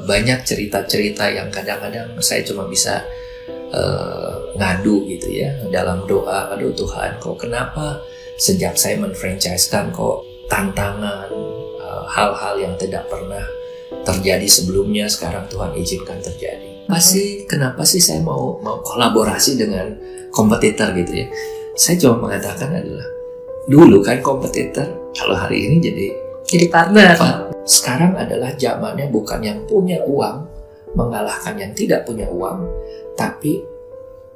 banyak cerita-cerita yang kadang-kadang saya cuma bisa uh, ngadu gitu ya dalam doa aduh Tuhan kok kenapa sejak saya menfranchisekan kok tantangan uh, hal-hal yang tidak pernah terjadi sebelumnya sekarang Tuhan izinkan terjadi? Pasti kenapa sih saya mau mau kolaborasi dengan kompetitor gitu ya? Saya cuma mengatakan adalah dulu kan kompetitor kalau hari ini jadi jadi partner sekarang adalah zamannya bukan yang punya uang mengalahkan yang tidak punya uang, tapi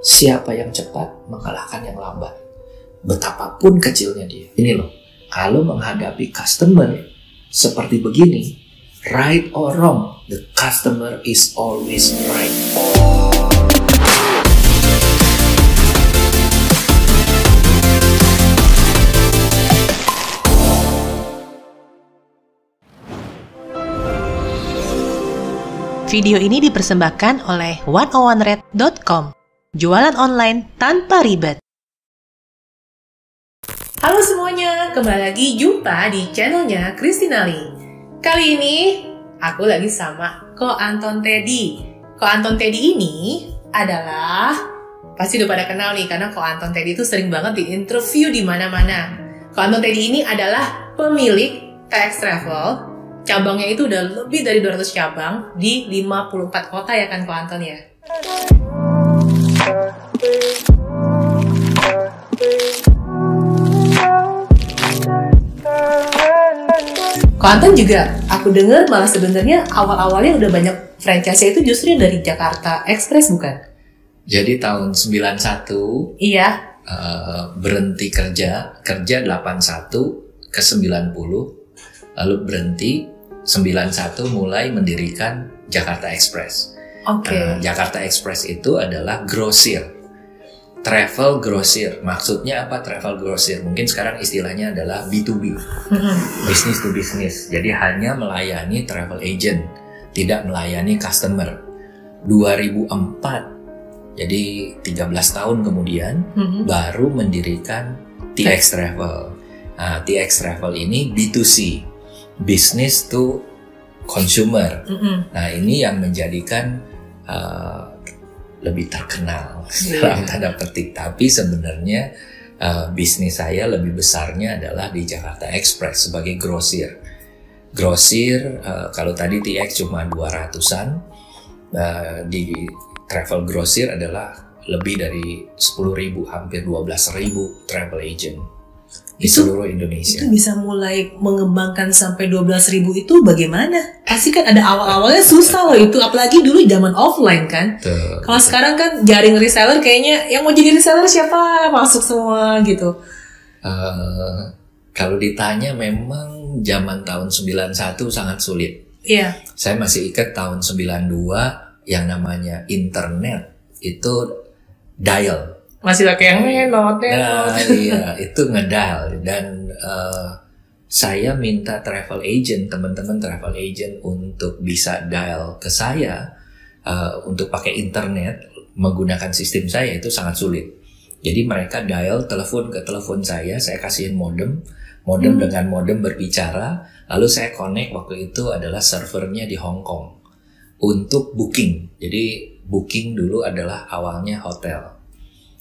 siapa yang cepat mengalahkan yang lambat. Betapapun kecilnya dia. Ini loh, kalau menghadapi customer seperti begini, right or wrong, the customer is always right. Video ini dipersembahkan oleh 101red.com. Jualan online tanpa ribet. Halo semuanya, kembali lagi jumpa di channelnya Kristinali. Kali ini aku lagi sama Ko Anton Teddy. Ko Anton Teddy ini adalah pasti udah pada kenal nih karena Ko Anton Teddy itu sering banget di interview di mana-mana. Ko Anton Teddy ini adalah pemilik TX Travel cabangnya itu udah lebih dari 200 cabang di 54 kota ya kan Ko Anton ya? Ko Anton juga aku dengar malah sebenarnya awal-awalnya udah banyak franchise itu justru dari Jakarta Express bukan? Jadi tahun 91 Iya. Uh, berhenti kerja, kerja 81 ke 90 lalu berhenti 91 mulai mendirikan Jakarta Express. Oke. Okay. Uh, Jakarta Express itu adalah grosir. Travel grosir. Maksudnya apa travel grosir? Mungkin sekarang istilahnya adalah B2B. Business to business. Jadi hanya melayani travel agent, tidak melayani customer. 2004 jadi 13 tahun kemudian mm-hmm. baru mendirikan TX Travel. Nah, TX Travel ini B2C, business to consumer. Mm -hmm. Nah ini yang menjadikan uh, lebih terkenal yeah. dalam tanda petik. Tapi sebenarnya uh, bisnis saya lebih besarnya adalah di Jakarta Express sebagai grosir. Grosir uh, kalau tadi TX cuma 200-an, uh, di travel grosir adalah lebih dari 10.000 hampir 12.000 travel agent di itu, seluruh Indonesia. Itu bisa mulai mengembangkan sampai 12 ribu itu bagaimana? Pasti kan ada awal-awalnya susah loh itu, apalagi dulu zaman offline kan. Kalau sekarang kan jaring reseller kayaknya yang mau jadi reseller siapa masuk semua gitu. Uh, kalau ditanya memang zaman tahun 91 sangat sulit. Iya. Saya masih ikat tahun 92 yang namanya internet itu dial masih pakai yang menot nah iya itu ngedal. Dan uh, saya minta travel agent teman-teman travel agent untuk bisa dial ke saya uh, untuk pakai internet menggunakan sistem saya itu sangat sulit. Jadi mereka dial telepon ke telepon saya saya kasihin modem modem hmm. dengan modem berbicara. Lalu saya connect waktu itu adalah servernya di Hong Kong untuk booking. Jadi booking dulu adalah awalnya hotel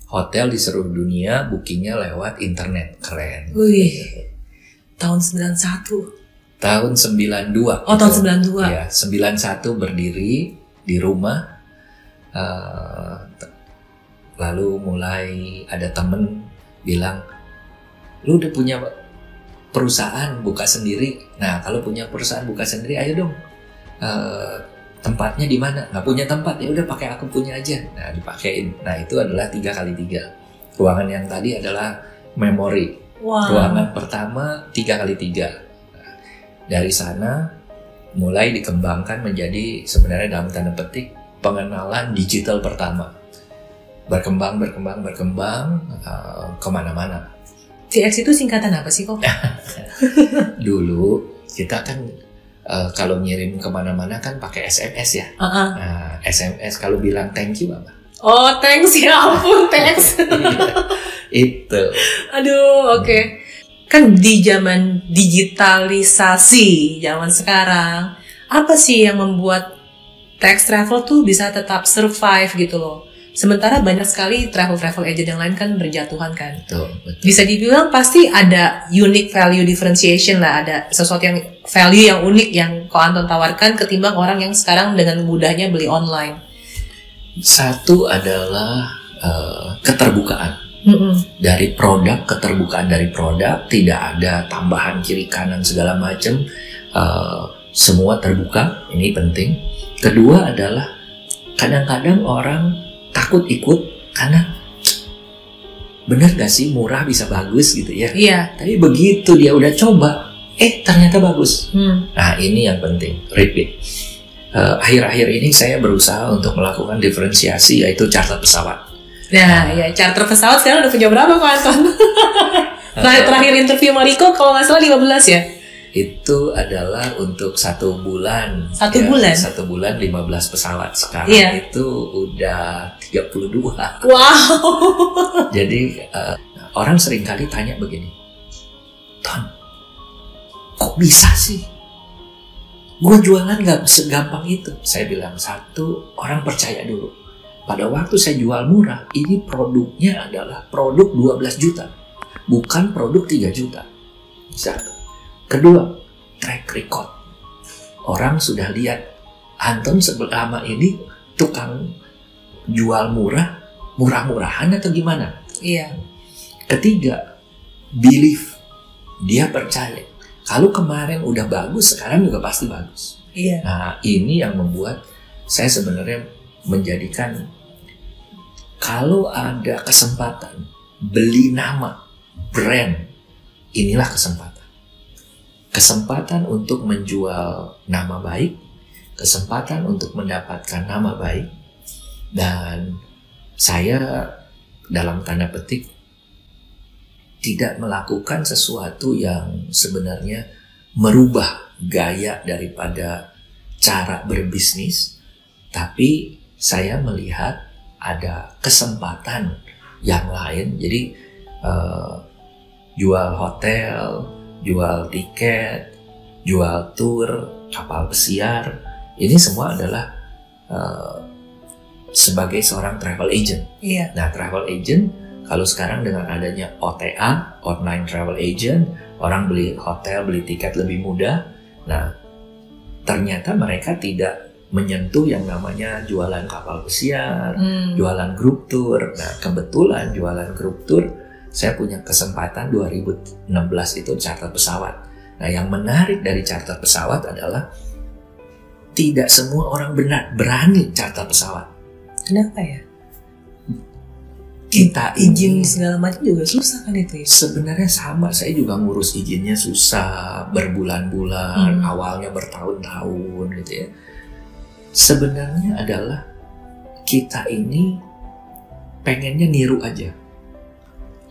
hotel di seluruh dunia bookingnya lewat internet keren. Wih, tahun 91. Tahun 92. Oh, tahun 92. Ya, 91 berdiri di rumah. Uh, lalu mulai ada temen bilang, lu udah punya perusahaan buka sendiri. Nah, kalau punya perusahaan buka sendiri, ayo dong. Uh, tempatnya di mana? Nggak punya tempat. Ya udah pakai aku punya aja. Nah dipakein. Nah itu adalah tiga kali tiga. Ruangan yang tadi adalah memori. Wow. ruangan pertama tiga kali tiga. Nah, dari sana mulai dikembangkan menjadi sebenarnya dalam tanda petik pengenalan digital pertama. Berkembang berkembang berkembang uh, ke mana-mana. CX itu singkatan apa sih kok? Dulu kita kan uh, kalau ngirim ke mana-mana kan pakai SMS ya. Uh -uh. Nah, SMS kalau bilang thank you apa? Oh, thanks ya ampun, thanks. itu. Aduh, oke. Okay. Kan di zaman digitalisasi zaman sekarang, apa sih yang membuat tax travel tuh bisa tetap survive gitu loh. Sementara banyak sekali travel-travel agent yang lain kan berjatuhan kan. Betul, betul. Bisa dibilang pasti ada unique value differentiation lah, ada sesuatu yang value yang unik yang kau Anton tawarkan ketimbang orang yang sekarang dengan mudahnya beli online. Satu adalah eh, keterbukaan Mm-mm. dari produk, keterbukaan dari produk, tidak ada tambahan kiri kanan segala macam, eh, semua terbuka. Ini penting. Kedua adalah kadang-kadang orang takut ikut karena bener gak sih murah bisa bagus gitu ya. Iya. Tapi begitu dia udah coba, eh ternyata bagus. Hmm. Nah ini yang penting, repeat. Eh, Akhir-akhir ini saya berusaha untuk melakukan diferensiasi yaitu charter pesawat. Nah, ya charter pesawat sekarang udah punya berapa kok Anton? terakhir, terakhir interview Mariko kalau nggak salah 15 ya? Itu adalah untuk satu bulan. Satu Ya, bulan? Satu bulan 15 pesawat. Sekarang Iya. itu udah 32. Wow. Jadi eh, orang sering kali tanya begini, Ton, kok bisa sih? Gue jualan nggak segampang itu. Saya bilang satu, orang percaya dulu. Pada waktu saya jual murah, ini produknya adalah produk 12 juta, bukan produk 3 juta. Satu. Kedua, track record. Orang sudah lihat Anton selama ini tukang jual murah, murah-murahan atau gimana? Iya. Ketiga, belief. Dia percaya. Kalau kemarin udah bagus, sekarang juga pasti bagus. Iya. Nah, ini yang membuat saya sebenarnya menjadikan kalau ada kesempatan beli nama, brand, inilah kesempatan. Kesempatan untuk menjual nama baik, kesempatan untuk mendapatkan nama baik, dan saya dalam tanda petik tidak melakukan sesuatu yang sebenarnya merubah gaya daripada cara berbisnis, tapi saya melihat ada kesempatan yang lain. Jadi eh, jual hotel, jual tiket, jual tour, kapal pesiar, ini semua adalah eh, sebagai seorang travel agent. Iya. Nah, travel agent kalau sekarang dengan adanya OTA, online travel agent, orang beli hotel, beli tiket lebih mudah. Nah, ternyata mereka tidak menyentuh yang namanya jualan kapal pesiar, Hmm. jualan grup tour. Nah, kebetulan jualan grup tour saya punya kesempatan 2016 itu charter pesawat. Nah, yang menarik dari charter pesawat adalah tidak semua orang benar berani charter pesawat. Kenapa ya? Kita Izin segala macam juga susah kan itu ya? Sebenarnya sama, saya juga ngurus izinnya susah, berbulan-bulan, Hmm. awalnya bertahun-tahun gitu ya. Sebenarnya adalah kita ini pengennya niru aja.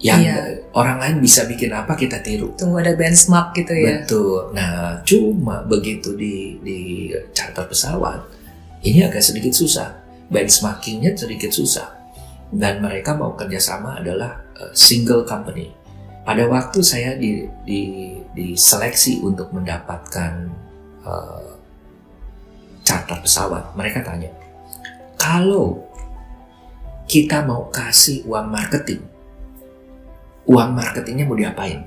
Yang Iya. orang lain bisa bikin apa kita tiru. Tunggu ada benchmark gitu ya? Betul. Nah, cuma begitu di di charter pesawat, ini agak sedikit susah. Benchmarkingnya sedikit susah. Dan mereka mau kerjasama adalah uh, single company. Pada waktu saya di, di, diseleksi untuk mendapatkan uh, charter pesawat, mereka tanya, kalau kita mau kasih uang marketing, uang marketingnya mau diapain?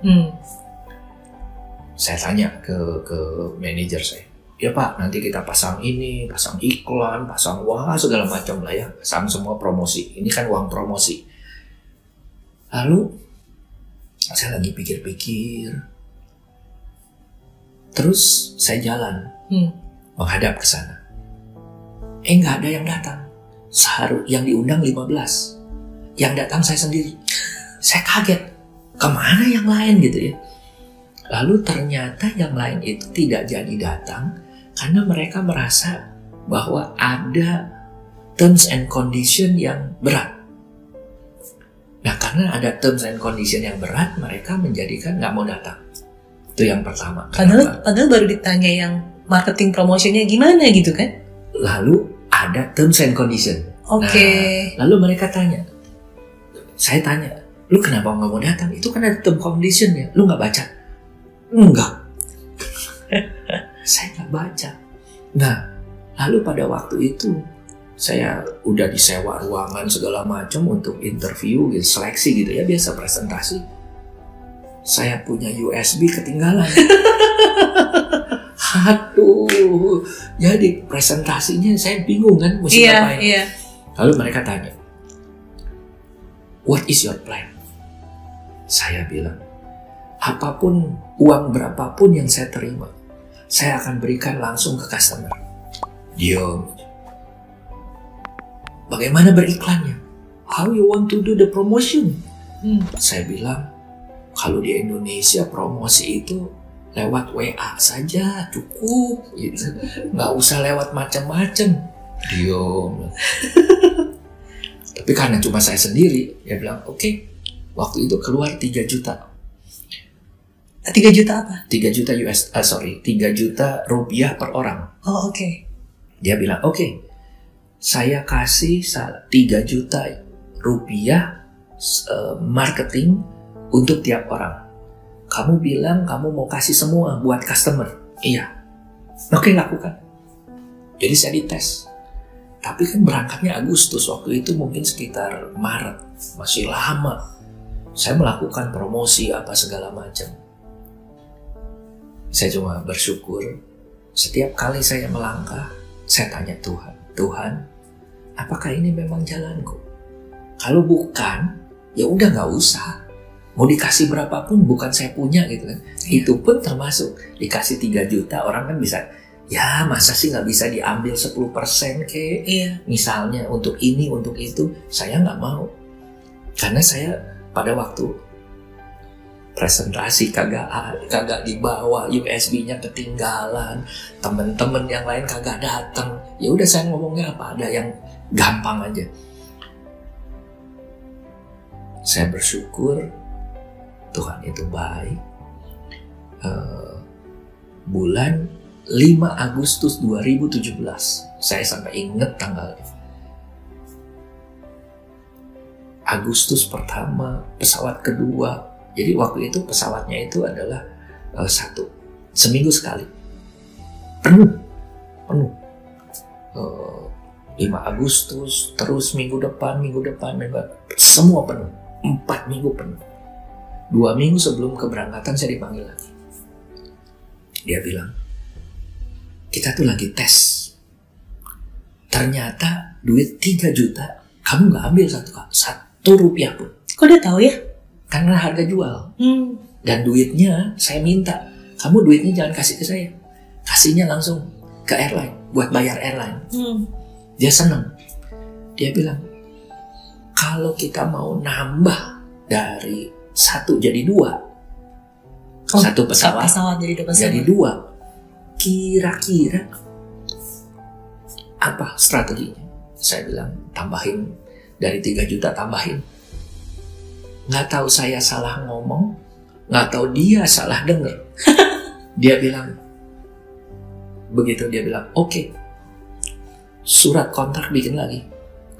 Hmm. saya tanya ke ke manajer saya. Ya pak nanti kita pasang ini pasang iklan pasang wah segala macam lah ya. Pasang semua promosi. Ini kan uang promosi. Lalu saya lagi pikir-pikir. Terus saya jalan. Hmm. menghadap ke sana. Eh nggak ada yang datang. Seharu yang diundang 15 yang datang saya sendiri saya kaget ke mana yang lain gitu ya Lalu ternyata yang lain itu tidak jadi datang karena mereka merasa bahwa ada terms and condition yang berat. Nah karena ada terms and condition yang berat, mereka menjadikan nggak mau datang. Itu yang pertama. Padahal, Kenapa? padahal baru ditanya yang marketing promotionnya gimana gitu kan? Lalu ada terms and condition. Oke. Lalu mereka tanya, saya tanya, lu kenapa nggak mau datang? Itu kan ada term conditionnya, lu nggak baca? Enggak. saya nggak baca. Nah, Lalu pada waktu itu saya udah disewa ruangan segala macam untuk interview, gitu, seleksi gitu ya biasa presentasi. Saya punya USB ketinggalan. Aduh, jadi presentasinya saya bingung kan mesti Iya, ngapain. iya. Lalu mereka tanya, What is your plan? Saya bilang, apa pun uang berapapun yang saya terima, saya akan berikan langsung ke customer. Diam. Bagaimana beriklannya? How you want to do the promotion? Hmm. Saya bilang, kalau di Indonesia promosi itu lewat WA saja cukup, gitu. nggak usah lewat macam-macam. Diam. Tapi karena cuma saya sendiri, dia bilang, oke, waktu itu keluar 3 juta. 3 juta apa? 3 juta US, ah, sorry, 3 juta rupiah per orang. Oh, oke. Dia bilang, oke, saya kasih sa- 3 juta rupiah eh, marketing untuk tiap orang. Kamu bilang kamu mau kasih semua buat customer. Iya. Oke, lakukan. Jadi saya dites. Tapi kan berangkatnya Agustus waktu itu mungkin sekitar Maret. Masih lama. Saya melakukan promosi apa segala macam. Saya cuma bersyukur setiap kali saya melangkah, saya tanya Tuhan, Tuhan, apakah ini memang jalanku? Kalau bukan, ya udah nggak usah. Mau dikasih berapapun bukan saya punya gitu kan. Iya. Itu pun termasuk dikasih 3 juta orang kan bisa ya masa sih nggak bisa diambil 10% ke Iya. misalnya untuk ini untuk itu saya nggak mau karena saya pada waktu presentasi kagak kagak dibawa USB-nya ketinggalan temen-temen yang lain kagak datang ya udah saya ngomongnya apa? Ada yang gampang aja. Saya bersyukur Tuhan itu baik. Eh, bulan 5 Agustus 2017 saya sampai inget tanggalnya Agustus pertama pesawat kedua. Jadi waktu itu pesawatnya itu adalah eh, satu seminggu sekali. Penuh penuh. Eh, 5 Agustus terus minggu depan minggu depan minggu semua penuh. Empat minggu penuh. Dua minggu sebelum keberangkatan saya dipanggil lagi. Dia bilang kita tuh lagi tes. Ternyata duit 3 juta kamu nggak ambil satu satu rupiah pun. Kok dia tahu ya? karena harga jual. Hmm. dan duitnya saya minta. Kamu duitnya jangan kasih ke saya. Kasihnya langsung ke airline buat bayar airline. Hmm. dia senang. Dia bilang kalau kita mau nambah dari satu jadi dua. Oh, satu pesawat Pesawat jadi dua pesawat. jadi dua. Kira-kira apa strateginya? Saya bilang tambahin dari 3 juta tambahin. Nggak tahu saya salah ngomong nggak tahu dia salah denger. Dia bilang begitu dia bilang oke surat kontrak bikin lagi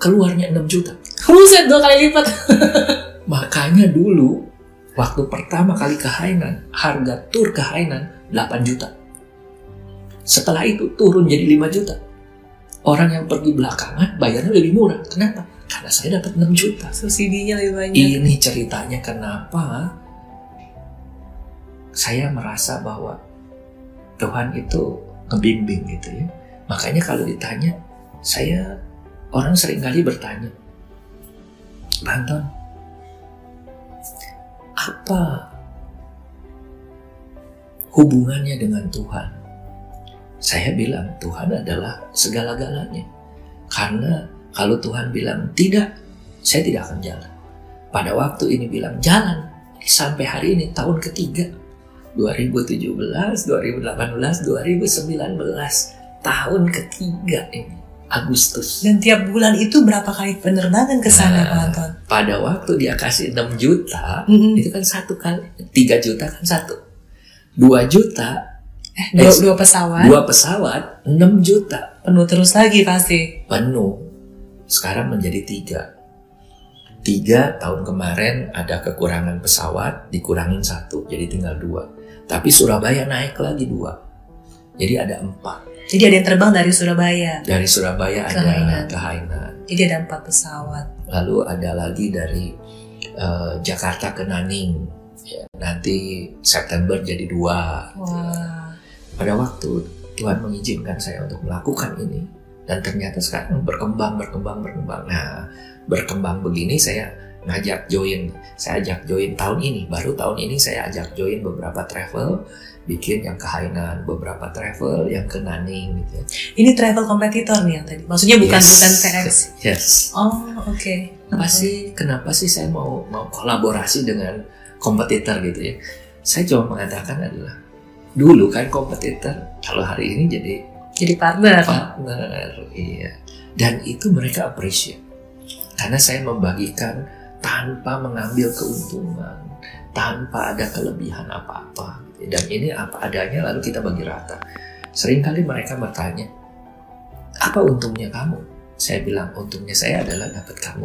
keluarnya 6 juta. Buset, dua kali lipat. makanya dulu waktu pertama kali ke Hainan harga tur ke Hainan 8 juta. Setelah itu turun jadi 5 juta. Orang yang pergi belakangan bayarnya lebih murah. Kenapa? Karena saya dapat 6 juta Subsidinya lebih banyak. ini ceritanya kenapa saya merasa bahwa Tuhan itu ngebimbing gitu ya. Makanya kalau ditanya, saya orang sering kali bertanya, Banton, apa hubungannya dengan Tuhan? Saya bilang Tuhan adalah segala-galanya. Karena kalau Tuhan bilang tidak, saya tidak akan jalan. Pada waktu ini bilang jalan, sampai hari ini tahun ketiga 2017, 2018, 2019 tahun ketiga ini Agustus. Dan tiap bulan itu berapa kali penerbangan ke sana, Nah. Pak Anton? Pada waktu dia kasih 6 juta, Mm-mm. itu kan satu kali, 3 juta kan satu. 2 juta, Eh, dua, dua pesawat, dua pesawat, 6 juta penuh terus lagi pasti. penuh. Sekarang menjadi tiga. Tiga tahun kemarin ada kekurangan pesawat, dikurangin satu, jadi tinggal dua. Tapi Surabaya naik lagi dua, jadi ada empat. Jadi ada yang terbang dari Surabaya. Dari Surabaya Ke ada Hainan. ke Hainan. Jadi ada empat pesawat. Lalu ada lagi dari eh, Jakarta ke Naning. Ya, nanti September jadi dua. Wah. Pada waktu Tuhan mengizinkan saya untuk melakukan ini dan ternyata sekarang berkembang, berkembang, berkembang. Nah, berkembang begini saya ngajak join, saya ajak join tahun ini. Baru tahun ini saya ajak join beberapa travel, bikin yang ke Hainan, beberapa travel yang ke Naning gitu. ya. Ini travel kompetitor nih yang tadi. Maksudnya bukan Yes. bukan TX. Yes. Oh, oke. Kenapa sih kenapa sih saya mau mau kolaborasi dengan kompetitor gitu ya? Saya cuma mengatakan adalah dulu kan kompetitor, kalau hari ini jadi Jadi partner. partner, iya. Dan itu mereka appreciate karena saya membagikan tanpa mengambil keuntungan, tanpa ada kelebihan apa-apa. Dan ini apa adanya lalu kita bagi rata. Seringkali mereka bertanya, apa untungnya kamu? Saya bilang untungnya saya adalah dapat kamu.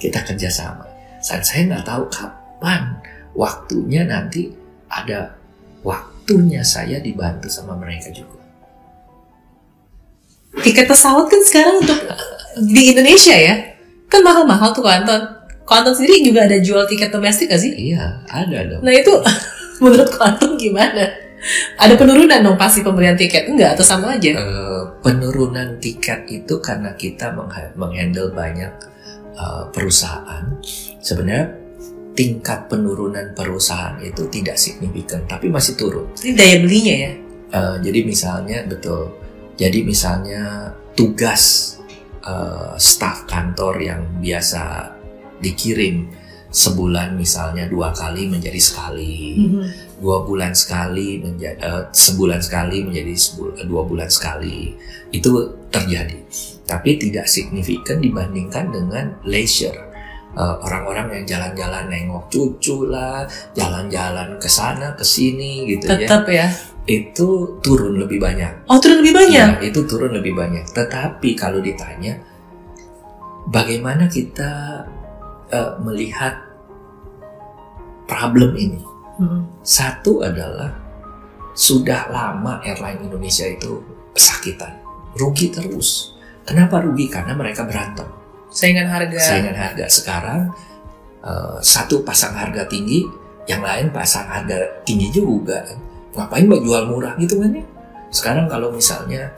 Kita kerjasama. Saat saya nggak tahu kapan waktunya nanti ada waktunya saya dibantu sama mereka juga. Tiket pesawat kan sekarang untuk di Indonesia ya. Kan mahal-mahal tuh. Ko Anton sendiri juga ada jual tiket domestik gak sih? Iya, ada dong. Nah itu menurut Ko Anton gimana? Ada penurunan dong pasti pemberian tiket? Enggak atau sama aja? Eh, penurunan tiket itu karena kita mengha- menghandle banyak eh, perusahaan. Sebenarnya tingkat penurunan perusahaan itu tidak signifikan, tapi masih turun. Ini daya belinya ya? Eh, jadi misalnya betul. Jadi misalnya tugas eh, staf kantor yang biasa dikirim sebulan misalnya dua kali menjadi sekali, dua bulan sekali menjadi sebulan sekali menjadi sebul- dua bulan sekali itu terjadi. Tapi tidak signifikan dibandingkan dengan leisure. Eh, orang-orang yang jalan-jalan nengok cucu lah, jalan-jalan ke sana ke sini gitu ya Tetap ya? Itu turun lebih banyak. Oh turun lebih banyak? Ya, itu turun lebih banyak. Tetapi kalau ditanya, bagaimana kita eh, melihat problem ini? Hmm. Satu adalah sudah lama airline Indonesia itu kesakitan, rugi terus. Kenapa rugi? Karena mereka berantem. Saingan harga. Saingan harga sekarang eh, satu pasang harga tinggi, yang lain pasang harga tinggi juga. Ngapain mbak jual murah gitu kan ya? Sekarang kalau misalnya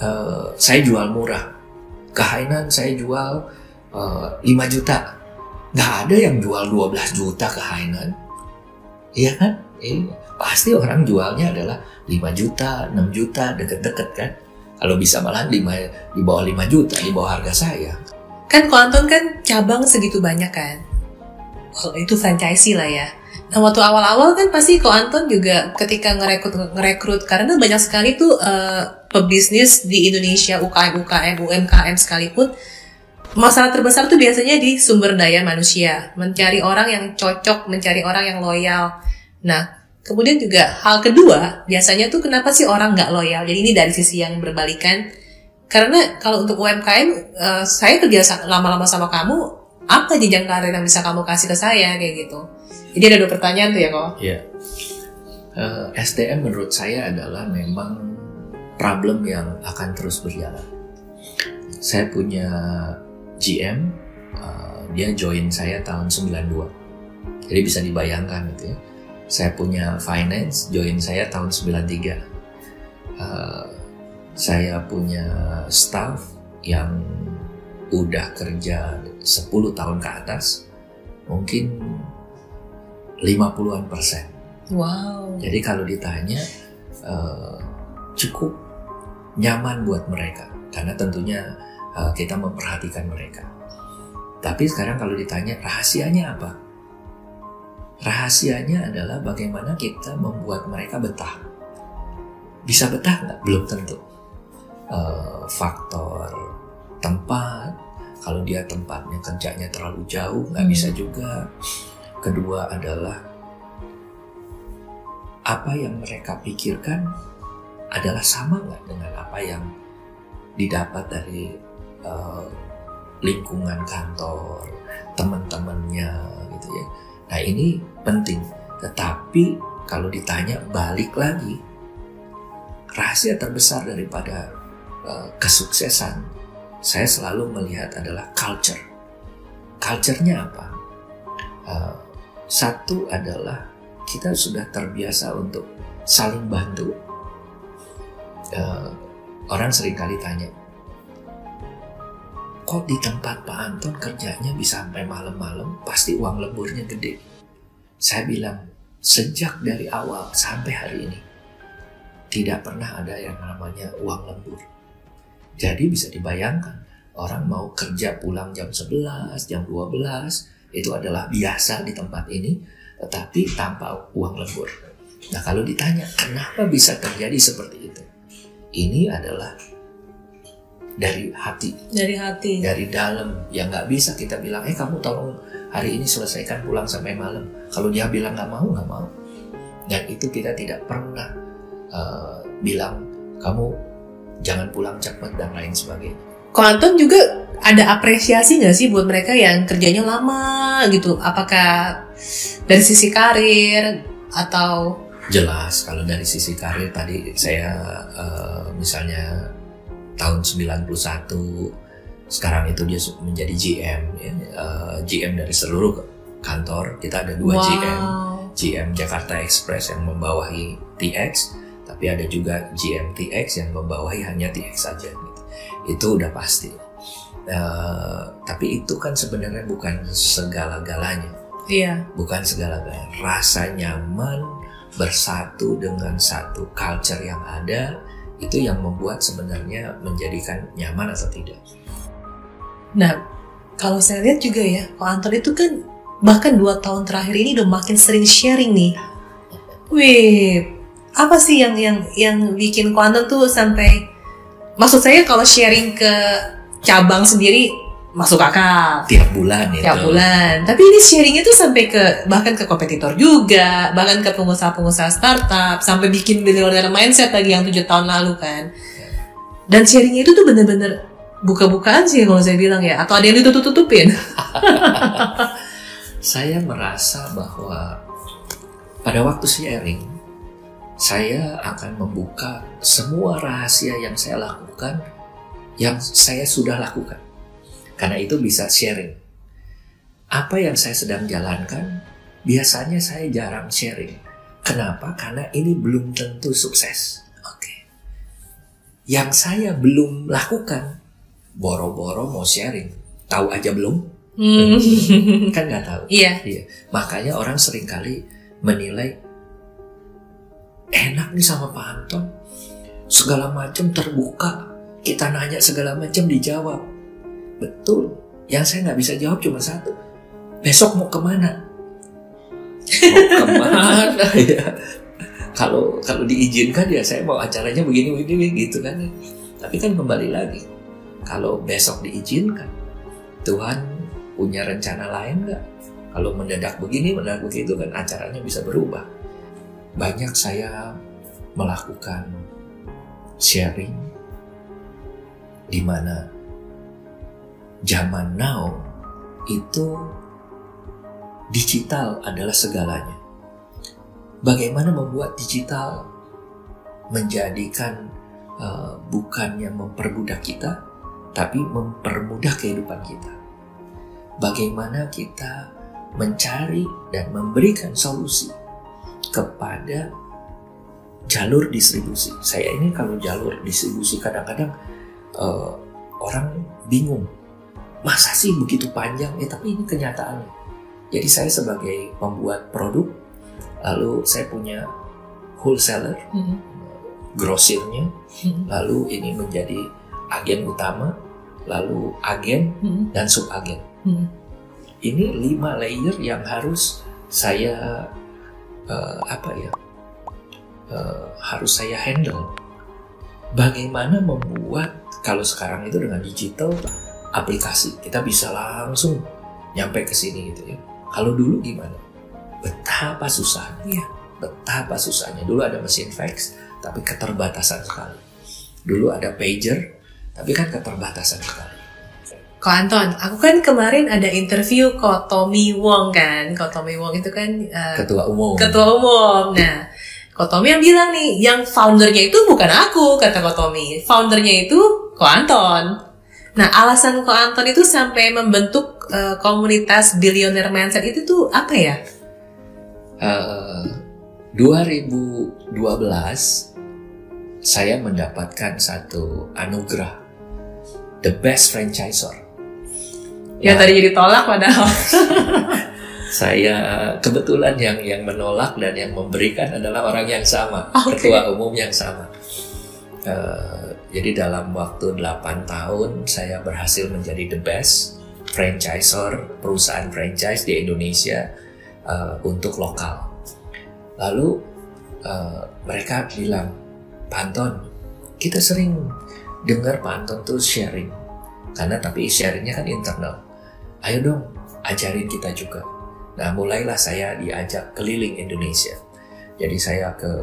eh, saya jual murah, ke Hainan saya jual eh, 5 juta, nggak ada yang jual 12 juta ke Hainan, iya kan? Iya. Pasti orang jualnya adalah 5 juta, 6 juta, deket-deket kan? Kalau bisa malah 5, di bawah 5 juta, di bawah harga saya. Kan Anton kan cabang segitu banyak kan? Kalau itu franchise lah ya. Waktu awal-awal kan pasti Ko Anton juga ketika ngerekrut ngerekrut karena banyak sekali tuh eh, pebisnis di Indonesia UKM UKM UMKM sekalipun masalah terbesar tuh biasanya di sumber daya manusia mencari orang yang cocok mencari orang yang loyal. Nah kemudian juga hal kedua biasanya tuh kenapa sih orang nggak loyal? Jadi ini dari sisi yang berbalikan karena kalau untuk UMKM eh, saya kerja lama-lama sama kamu apa jenjang karir yang bisa kamu kasih ke saya kayak gitu. Jadi ada dua pertanyaan tuh ya kok. Iya. Eh, SDM menurut saya adalah memang problem yang akan terus berjalan. Saya punya GM, eh, dia join saya tahun 92. Jadi bisa dibayangkan gitu ya. Saya punya finance, join saya tahun 93. Eh, saya punya staff yang udah kerja 10 tahun ke atas, mungkin 50-an persen. Wow. Jadi kalau ditanya eh, cukup nyaman buat mereka karena tentunya eh, kita memperhatikan mereka. Tapi sekarang kalau ditanya rahasianya apa? Rahasianya adalah bagaimana kita membuat mereka betah. Bisa betah nggak? Belum tentu. Eh, faktor tempat, kalau dia tempatnya kerjanya terlalu jauh nggak Hmm. bisa juga. Kedua adalah apa yang mereka pikirkan adalah sama nggak dengan apa yang didapat dari eh, lingkungan kantor, teman-temannya gitu ya. Nah ini penting. Tetapi kalau ditanya balik lagi, rahasia terbesar daripada uh, kesuksesan saya selalu melihat adalah culture. Culture-nya apa? Uh, satu adalah kita sudah terbiasa untuk saling bantu. Uh, orang sering kali tanya, kok di tempat Pak Anton kerjanya bisa sampai malam-malam, pasti uang lemburnya gede. Saya bilang, sejak dari awal sampai hari ini, tidak pernah ada yang namanya uang lembur. Jadi bisa dibayangkan, orang mau kerja pulang jam 11, jam 12, itu adalah biasa di tempat ini, tetapi tanpa uang lembur. Nah kalau ditanya, kenapa bisa terjadi seperti itu? Ini adalah dari hati, Dari hati. dari dalam yang nggak bisa kita bilang eh kamu tolong hari ini selesaikan pulang sampai malam kalau dia bilang nggak mau nggak mau dan itu kita tidak pernah uh, bilang kamu jangan pulang cepat dan lain sebagainya. Ko Anton juga ada apresiasi nggak sih buat mereka yang kerjanya lama gitu? Apakah dari sisi karir atau? Jelas kalau dari sisi karir tadi saya uh, misalnya tahun 91 sekarang itu dia menjadi GM ya, uh, GM dari seluruh kantor. Kita ada dua GM GM Jakarta Express yang membawahi TX tapi ada juga GM TX yang membawahi hanya TX saja gitu. itu udah pasti uh, tapi itu kan sebenarnya bukan segala-galanya Iya. bukan segala-galanya rasa nyaman bersatu dengan satu culture yang ada itu yang membuat sebenarnya menjadikan nyaman atau tidak Nah, kalau saya lihat juga ya, Ko Anton itu kan bahkan dua tahun terakhir ini udah makin sering sharing nih. Wih, apa sih yang yang yang bikin Ko Anton tuh sampai maksud saya kalau sharing ke cabang sendiri masuk akal tiap bulan itu tiap bulan. Tapi ini sharingnya tuh sampai ke bahkan ke kompetitor juga, bahkan ke pengusaha-pengusaha startup, sampai bikin billionaire mindset lagi yang tujuh tahun lalu kan. Dan sharingnya itu tuh bener-bener buka-bukaan sih kalau saya bilang ya, atau ada yang ditutup-tutupin. saya merasa bahwa pada waktu sharing saya akan membuka semua rahasia yang saya lakukan yang saya sudah lakukan. Karena itu bisa sharing. Apa yang saya sedang jalankan biasanya saya jarang sharing. Kenapa? Karena ini belum tentu sukses. Oke. Yang saya belum lakukan boro-boro mau sharing. Tahu aja belum? Hmm. kan nggak tahu. Iya. Iya, makanya orang sering kali menilai enak nih sama Pak Anton, segala macam terbuka, kita nanya segala macam dijawab. Betul, yang saya nggak bisa jawab cuma satu, besok mau ke mana? Mau ke mana ya? Kalau kalau diizinkan ya saya mau acaranya begini begini gitu kan. Tapi kan kembali lagi, kalau besok diizinkan, Tuhan punya rencana lain nggak? Kalau mendadak begini, mendadak begitu kan acaranya bisa berubah. Banyak saya melakukan sharing di mana zaman now itu digital adalah segalanya. Bagaimana membuat digital menjadikan uh, bukannya mempermudah kita, tapi mempermudah kehidupan kita bagaimana kita mencari dan memberikan solusi kepada jalur distribusi. Saya ini kalau jalur distribusi kadang-kadang uh, orang bingung, masa sih begitu panjang? Ya tapi ini kenyataan. Jadi saya sebagai pembuat produk, lalu saya punya wholesaler, Hmm. grosirnya, Hmm. lalu ini menjadi agen utama, lalu agen Hmm. dan subagen Hmm. ini lima layer yang harus saya eh, apa ya? Eh, harus saya handle. Bagaimana membuat kalau sekarang itu dengan digital aplikasi kita bisa langsung nyampe ke sini gitu ya. Kalau dulu gimana? Betapa susahnya. Iya. betapa susahnya. Dulu ada mesin fax tapi keterbatasan sekali. Dulu ada pager tapi kan keterbatasan sekali Ko Anton, aku kan kemarin ada interview Ko Tommy Wong kan. Ko Tommy Wong itu kan uh, ketua umum ketua umum. Nah, Kotomi yang bilang nih, yang foundernya itu bukan aku, kata Kotomi. Foundernya itu Ko Anton. Nah, alasan Ko Anton itu sampai membentuk uh, komunitas billionaire mindset itu tuh apa ya? Uh, 2012 saya mendapatkan satu anugerah the best franchisor. Ya, nah, tadi jadi tolak padahal. saya kebetulan yang yang menolak dan yang memberikan adalah orang yang sama, okay. ketua umum yang sama. Uh, jadi dalam waktu 8 tahun saya berhasil menjadi the best franchisor perusahaan franchise di Indonesia uh, untuk lokal. Lalu uh, mereka bilang, Pak Anton, kita sering dengar Pak Anton tuh sharing, karena tapi sharingnya kan internal. Ayo dong, ajarin kita juga Nah, mulailah saya diajak keliling Indonesia. Jadi saya ke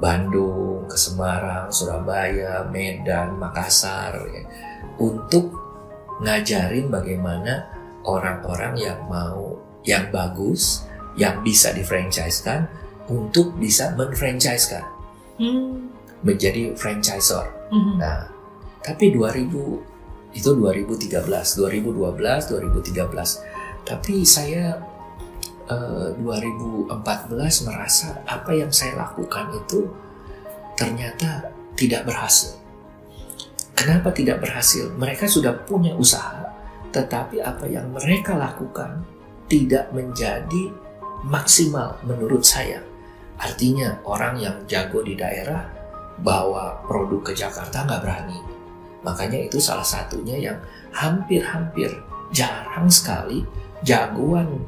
Bandung, ke Semarang, Surabaya, Medan, Makassar ya, untuk ngajarin bagaimana orang-orang yang mau yang bagus, yang bisa difranchisekan untuk bisa menfranchisekan. Hmm. Menjadi franchisor. Hmm. Nah, tapi 2000 itu 2013, 2012, 2013 tapi saya eh, 2014 merasa apa yang saya lakukan itu ternyata tidak berhasil. Kenapa tidak berhasil? Mereka sudah punya usaha, tetapi apa yang mereka lakukan tidak menjadi maksimal menurut saya. Artinya orang yang jago di daerah bawa produk ke Jakarta nggak berani. Makanya itu salah satunya yang hampir-hampir jarang sekali jagoan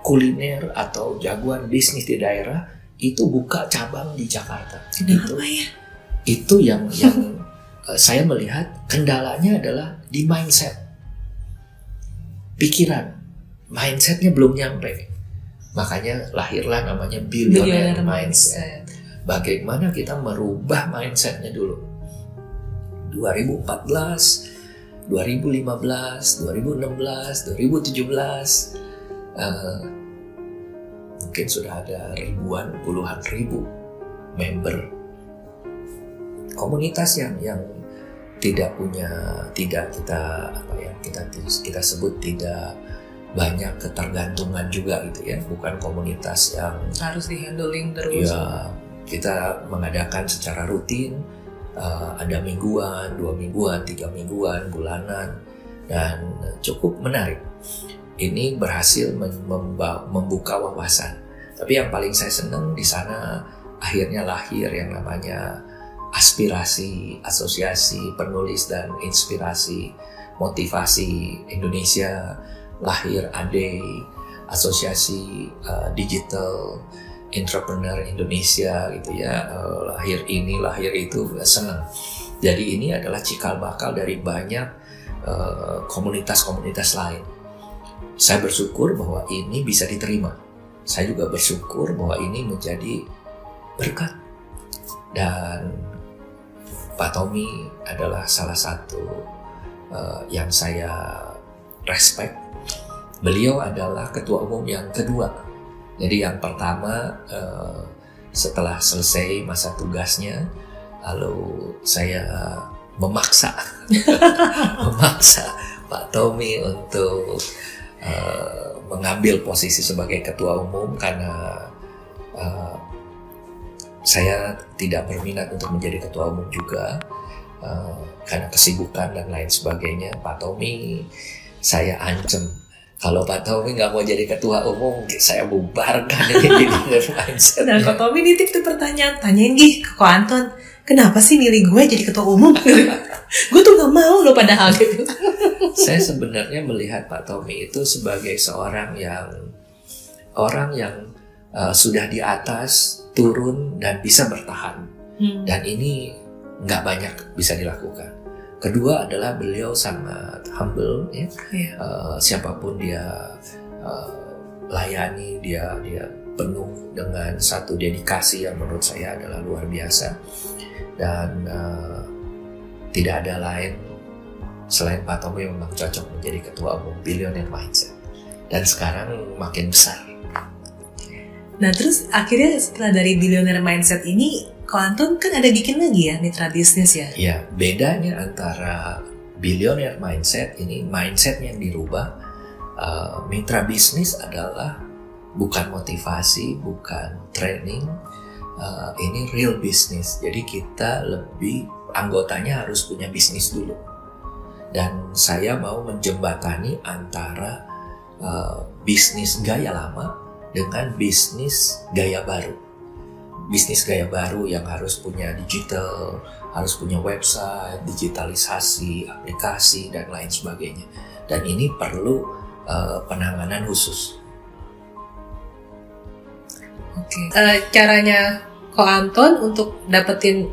kuliner atau jagoan bisnis di daerah itu buka cabang di Jakarta. Kenapa itu, ya? Itu yang yang eh, saya melihat kendalanya adalah di mindset, pikiran, mindsetnya belum nyampe. Makanya lahirlah namanya billionaire, billionaire mindset. mindset. Bagaimana kita merubah mindsetnya dulu? 2014 2015, 2016, 2017 uh, mungkin sudah ada ribuan, puluhan ribu member komunitas yang yang tidak punya tidak kita apa ya kita kita sebut tidak banyak ketergantungan juga gitu ya. Bukan komunitas yang harus dihandling terus. Ya kita mengadakan secara rutin uh, ada mingguan, dua mingguan, tiga mingguan, bulanan, dan cukup menarik. Ini berhasil membuka wawasan. Tapi yang paling saya senang di sana akhirnya lahir yang namanya aspirasi asosiasi penulis dan inspirasi motivasi Indonesia lahir ADE asosiasi uh, digital entrepreneur Indonesia gitu ya. Uh, lahir ini lahir itu senang jadi ini adalah cikal bakal dari banyak eh, komunitas-komunitas uh, lain. Saya bersyukur bahwa ini bisa diterima. Saya juga bersyukur bahwa ini menjadi berkat. Dan Pak Tommy adalah salah satu uh, yang saya respect. Beliau adalah ketua umum yang kedua jadi yang pertama uh, setelah selesai masa tugasnya, lalu saya memaksa memaksa Pak Tommy untuk uh, mengambil posisi sebagai ketua umum karena uh, saya tidak berminat untuk menjadi ketua umum juga karena kesibukan dan lain sebagainya. Pak Tommy saya ancam kalau Pak Tommy nggak mau jadi ketua umum, saya bubarkan ini di mindset. Nah, Pak Tommy nitip tuh pertanyaan, tanyain gih ke Ko Anton, kenapa sih milih gue jadi ketua umum? gue tuh nggak mau loh padahal gitu. saya sebenarnya melihat Pak Tommy itu sebagai seorang yang orang yang uh, sudah di atas turun dan bisa bertahan. Hmm. Dan ini nggak banyak bisa dilakukan. Kedua adalah beliau sangat humble ya. Yeah. Iya. Uh, siapa pun dia uh, layani dia dia penuh dengan satu dedikasi yang menurut saya adalah luar biasa dan uh, tidak ada lain selain Pak Tommy yang memang cocok menjadi ketua umum Billionaire Mindset dan sekarang makin besar. Nah terus akhirnya setelah dari billionaire mindset ini, Anton kan ada bikin lagi ya mitra bisnis ya? Ya, bedanya antara billionaire mindset ini mindset yang dirubah. Uh, mitra bisnis adalah bukan motivasi, bukan training. Uh, ini real business. Jadi kita lebih anggotanya harus punya bisnis dulu. Dan saya mau menjembatani antara uh, bisnis gaya lama dengan bisnis gaya baru. Bisnis gaya baru yang harus punya digital, harus punya website, digitalisasi, aplikasi, dan lain sebagainya. Dan ini perlu uh, penanganan khusus. Oke. Okay. Uh, caranya Ko Anton untuk dapetin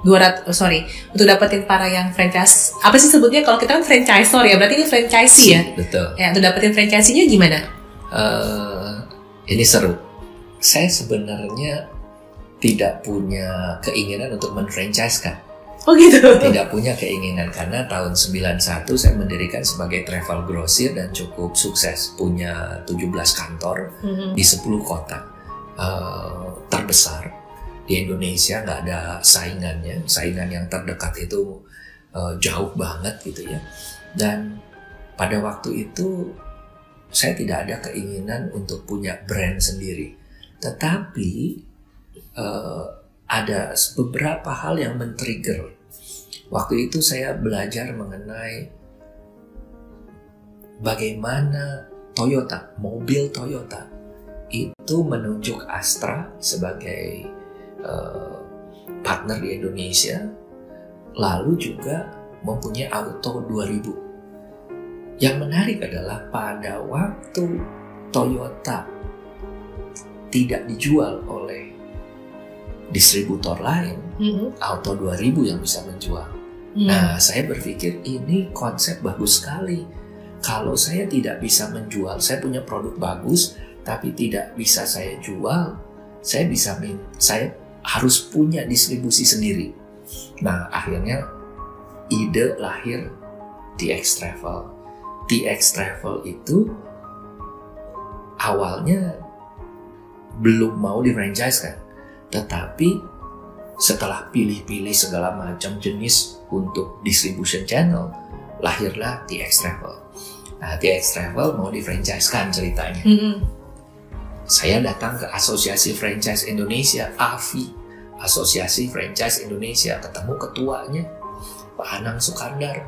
200 oh sorry untuk dapetin para yang franchise apa sih sebutnya kalau kita kan franchisor ya berarti ini franchisee ya betul ya untuk dapetin franchise-nya gimana uh, ini seru. Saya sebenarnya tidak punya keinginan untuk menfranchise-kan. Oh gitu. Tidak punya keinginan karena tahun 91 saya mendirikan sebagai travel grosir dan cukup sukses. Punya 17 kantor mm -hmm. di 10 kota uh, terbesar di Indonesia nggak ada saingannya. Saingan yang terdekat itu uh, jauh banget gitu ya. Dan pada waktu itu saya tidak ada keinginan untuk punya brand sendiri, tetapi uh, ada beberapa hal yang men-trigger. Waktu itu saya belajar mengenai bagaimana Toyota, mobil Toyota itu menunjuk Astra sebagai uh, partner di Indonesia, lalu juga mempunyai Auto 2000 yang menarik adalah pada waktu Toyota tidak dijual oleh distributor lain, mm-hmm. Auto 2000 yang bisa menjual. Mm. Nah, saya berpikir ini konsep bagus sekali. Kalau saya tidak bisa menjual, saya punya produk bagus, tapi tidak bisa saya jual, saya bisa saya harus punya distribusi sendiri. Nah, akhirnya ide lahir di X Travel TX Travel itu awalnya belum mau di franchise kan, tetapi setelah pilih-pilih segala macam jenis untuk distribution channel, lahirlah TX Travel. Nah, TX Travel mau di franchise kan ceritanya. Mm -hmm. Saya datang ke Asosiasi Franchise Indonesia, AFI, Asosiasi Franchise Indonesia, ketemu ketuanya, Pak Anang Sukandar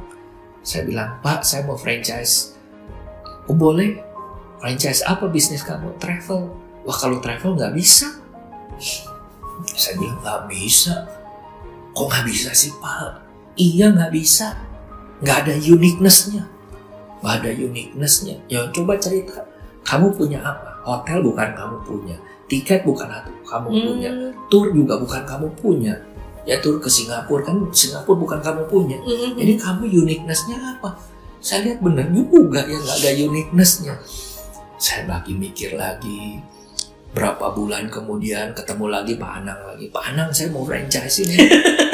saya bilang, Pak, saya mau franchise. Oh boleh. Franchise apa bisnis kamu? Travel. Wah kalau travel nggak bisa. Saya bilang nggak bisa. Kok nggak bisa sih Pak? Iya nggak bisa. Nggak ada uniquenessnya. Nggak ada uniquenessnya. Ya coba cerita. Kamu punya apa? Hotel bukan kamu punya. Tiket bukan kamu punya. Hmm. Tour juga bukan kamu punya ya tur ke Singapura kan Singapura bukan kamu punya mm-hmm. jadi kamu uniquenessnya apa saya lihat bener juga ya nggak ada uniquenessnya saya lagi mikir lagi berapa bulan kemudian ketemu lagi Pak Anang lagi. Pak Anang saya mau franchise ini.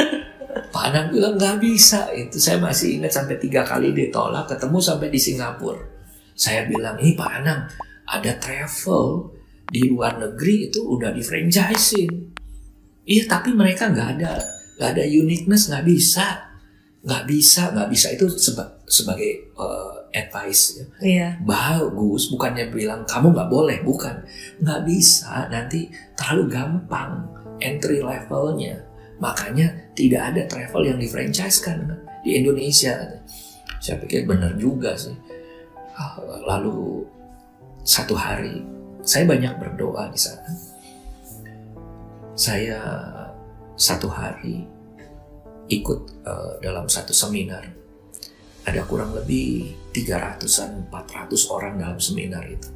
Pak Anang bilang nggak bisa. Itu saya masih ingat sampai tiga kali ditolak ketemu sampai di Singapura. Saya bilang ini Pak Anang ada travel di luar negeri itu udah di franchising Iya, tapi mereka nggak ada nggak ada uniqueness, nggak bisa, nggak bisa, nggak bisa. Itu seba, sebagai uh, advice ya. Iya. Bagus, bukannya bilang kamu nggak boleh, bukan, nggak bisa. Nanti terlalu gampang entry levelnya. Makanya tidak ada travel yang di franchise kan di Indonesia. Saya pikir benar juga sih. Ah, lalu satu hari saya banyak berdoa di sana saya satu hari ikut uh, dalam satu seminar. Ada kurang lebih 300-an, 400 orang dalam seminar itu.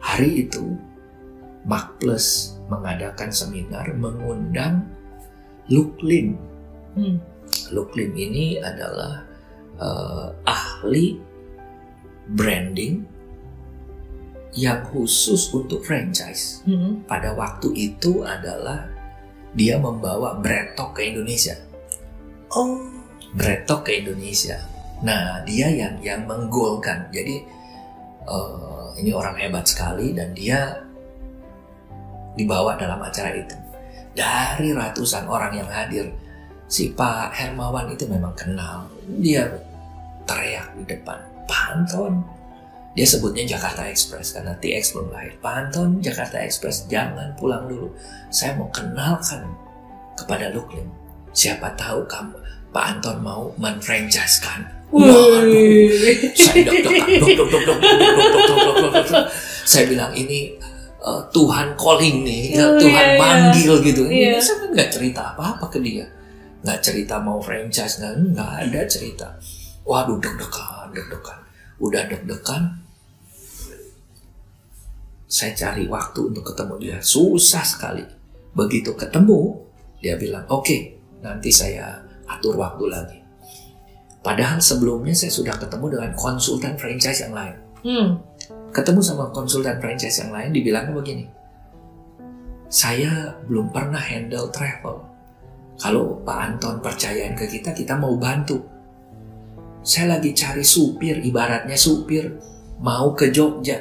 Hari itu, Mark Plus mengadakan seminar mengundang Luke Lim. Hmm. Luke Lim ini adalah uh, ahli branding yang khusus untuk franchise. Mm-hmm. Pada waktu itu adalah dia membawa Bretok ke Indonesia. Oh, Bretok ke Indonesia. Nah, dia yang yang menggolkan. Jadi uh, ini orang hebat sekali dan dia dibawa dalam acara itu. Dari ratusan orang yang hadir, si Pak Hermawan itu memang kenal. Dia teriak di depan, Pak Anton. Dia sebutnya Jakarta Express karena TX belum lahir. Pak Anton, Jakarta Express, jangan pulang dulu. Saya mau kenalkan kepada Luklim. Siapa tahu kamu, Pak Anton mau menfranchise-kan. Saya bilang ini uh, Tuhan calling nih, ya, Oh, Tuhan iya, iya. manggil gitu. Iya. Ini saya kan nggak cerita apa-apa ke dia, nggak cerita mau franchise, nggak nggak ada cerita. Waduh deg-degan, deg-degan, udah deg-degan. Saya cari waktu untuk ketemu dia, susah sekali. Begitu ketemu, dia bilang, oke, nanti saya atur waktu lagi. Padahal sebelumnya saya sudah ketemu dengan konsultan franchise yang lain. Hmm. ketemu sama konsultan franchise yang lain dibilangnya begini. Saya belum pernah handle travel. Kalau Pak Anton percayain ke kita kita mau bantu. Saya lagi cari supir ibaratnya supir. Mau ke Jogja.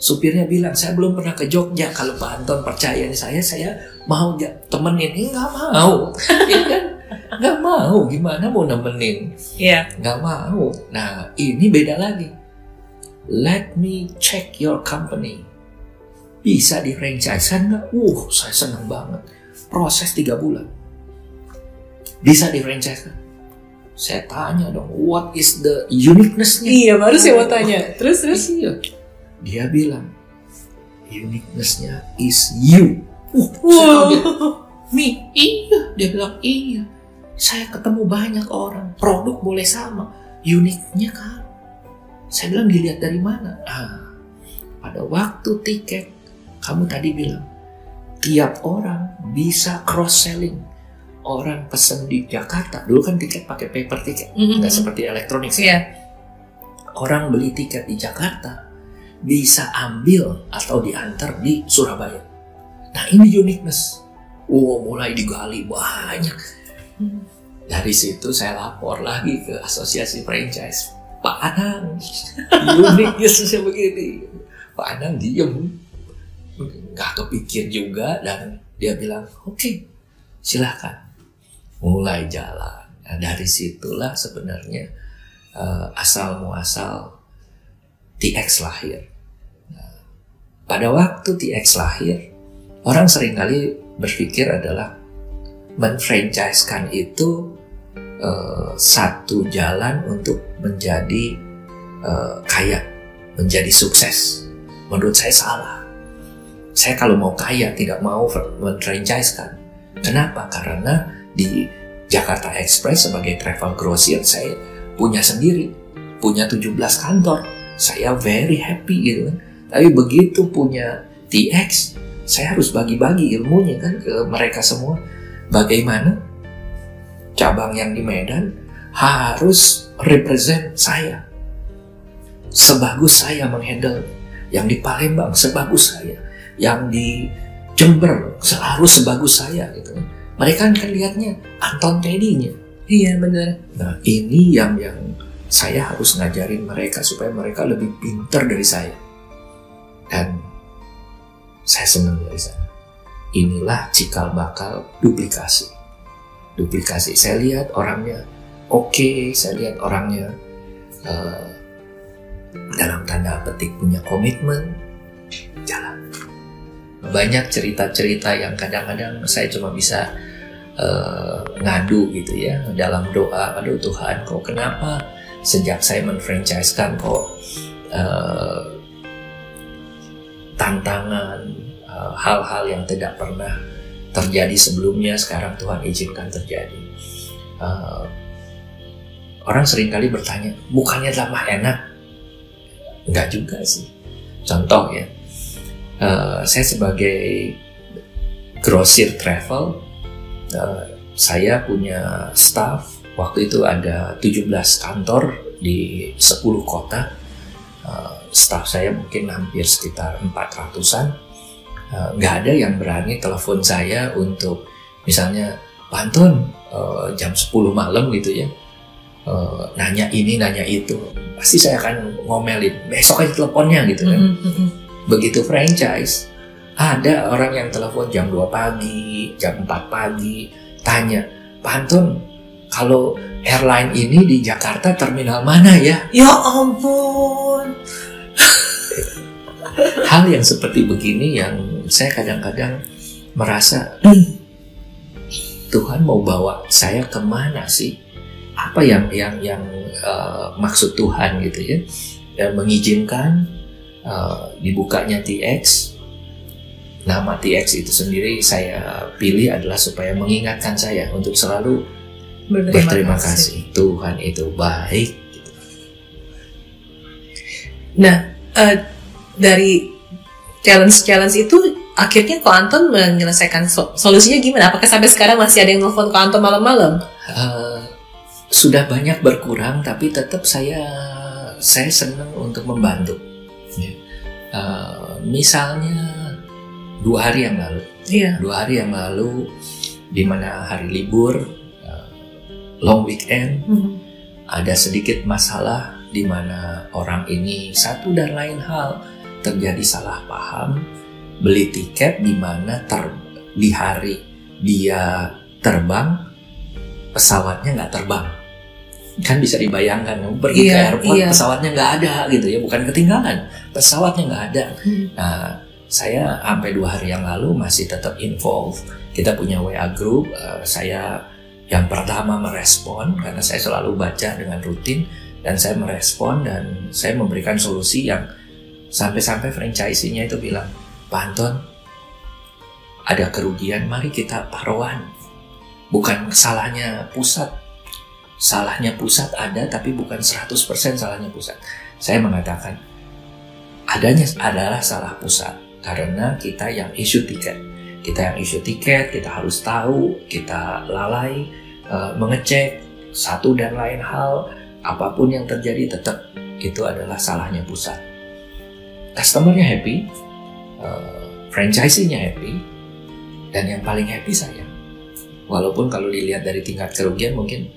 Supirnya bilang saya belum pernah ke Jogja. Kalau Pak Anton percayain saya saya mau temenin. Ini nggak mau. Ya kan nggak mau gimana mau nemenin Iya. nggak mau. Nah ini beda lagi. Let me check your company. Bisa di franchise kan nggak? Uh, saya senang banget. Proses tiga bulan. Bisa di franchise kan? Saya tanya dong, what is the uniqueness-nya? Iya, baru sih mau tanya. Terus terus. Iya. Dia bilang, uniqueness-nya is you. Uh, saya Wow. Mi, iya. Dia bilang, iya. Saya ketemu banyak orang. Produk boleh sama. Uniknya kan. Saya bilang, dilihat dari mana? Ah, pada waktu tiket, kamu tadi bilang, tiap orang bisa cross-selling. Orang pesen di Jakarta. Dulu kan tiket pakai paper tiket. Mhm. Nggak seperti elektronik. Iya. Orang beli tiket di Jakarta bisa ambil atau diantar di Surabaya. Nah ini uniqueness. Wow, mulai digali banyak. Dari situ saya lapor lagi ke asosiasi franchise. Pak Anang, unik Yesusnya begini. Pak Anang diem, nggak kepikir juga dan dia bilang, oke, silahkan. Mulai jalan. Nah, dari situlah sebenarnya eh, asal muasal TX lahir. Nah, pada waktu TX lahir, orang sering kali berpikir adalah menfranchisekan itu eh, satu jalan untuk menjadi eh, kaya, menjadi sukses. Menurut saya salah. Saya kalau mau kaya tidak mau menfranchisekan. Kenapa? Karena di Jakarta Express sebagai travel grocer saya punya sendiri, punya 17 kantor. Saya very happy gitu kan. Tapi begitu punya TX, saya harus bagi-bagi ilmunya kan ke mereka semua. Bagaimana cabang yang di Medan harus represent saya. Sebagus saya menghandle yang di Palembang sebagus saya, yang di Jember selalu sebagus saya gitu. Mereka kan lihatnya Anton Teddy-nya. Iya, benar. Nah, ini yang yang saya harus ngajarin mereka supaya mereka lebih pintar dari saya. Dan saya senang dari sana. Inilah cikal bakal duplikasi. Duplikasi. Saya lihat orangnya oke, saya lihat orangnya eh, dalam tanda petik punya komitmen, jalan. Banyak cerita-cerita yang kadang-kadang saya cuma bisa eh, ngadu gitu ya dalam doa aduh Tuhan kok kenapa sejak saya menfranchisekan kok eh, tantangan hal-hal yang tidak pernah terjadi sebelumnya sekarang Tuhan izinkan terjadi. Eh, orang sering kali bertanya bukannya lama enak? Enggak juga sih. Contoh ya eh, saya sebagai grosir travel Uh, saya punya staff waktu itu ada 17 kantor di 10 kota. Uh, staff saya mungkin hampir sekitar 400an Uh, nggak ada yang berani telepon saya untuk misalnya Pak Anton uh, jam 10 malam gitu ya uh, nanya ini nanya itu pasti saya akan ngomelin besok aja teleponnya gitu kan Mhm, mhm. begitu franchise ada orang yang telepon jam 2 pagi, jam 4 pagi, tanya, Pak Anton, kalau airline ini di Jakarta terminal mana ya? Ya ampun. Hal yang seperti begini yang saya kadang-kadang merasa Tuhan mau bawa saya ke mana sih? Apa yang yang yang uh, maksud Tuhan gitu ya? Dan mengizinkan uh, dibukanya TX. Nama TX itu sendiri saya pilih adalah supaya mengingatkan saya untuk selalu Berterima, berterima kasih. Tuhan itu baik. Nah, eh, dari challenge-challenge itu akhirnya Ko Anton menyelesaikan so- solusinya gimana? Apakah sampai sekarang masih ada yang nelfon Ko Anton malam-malam? Uh, sudah banyak berkurang, tapi tetap saya saya senang untuk membantu. Ya. Uh, misalnya dua hari yang lalu, Iya. dua hari yang lalu, di mana hari libur, uh, long weekend, ada sedikit masalah di mana orang ini satu dan lain hal terjadi salah paham beli tiket di mana ter di hari dia terbang pesawatnya nggak terbang kan bisa dibayangkan pergi ke Iya, airport iya. pesawatnya nggak ada gitu ya bukan ketinggalan pesawatnya nggak ada Hmm. Nah, saya sampai dua hari yang lalu masih tetap involved. Kita punya WA group. eh, saya yang pertama merespon karena saya selalu baca dengan rutin dan saya merespon dan saya memberikan solusi yang sampai-sampai franchise-nya itu bilang, Pak Anton, ada kerugian, mari kita taruhan. Bukan salahnya pusat. Salahnya pusat ada, tapi bukan 100% salahnya pusat. Saya mengatakan, adanya adalah salah pusat karena kita yang issue tiket kita yang issue tiket kita harus tahu kita lalai eh, mengecek satu dan lain hal apa pun yang terjadi tetap itu adalah salahnya pusat customernya happy eh, franchisee-nya happy. Dan yang paling happy saya. Walaupun kalau dilihat dari tingkat kerugian mungkin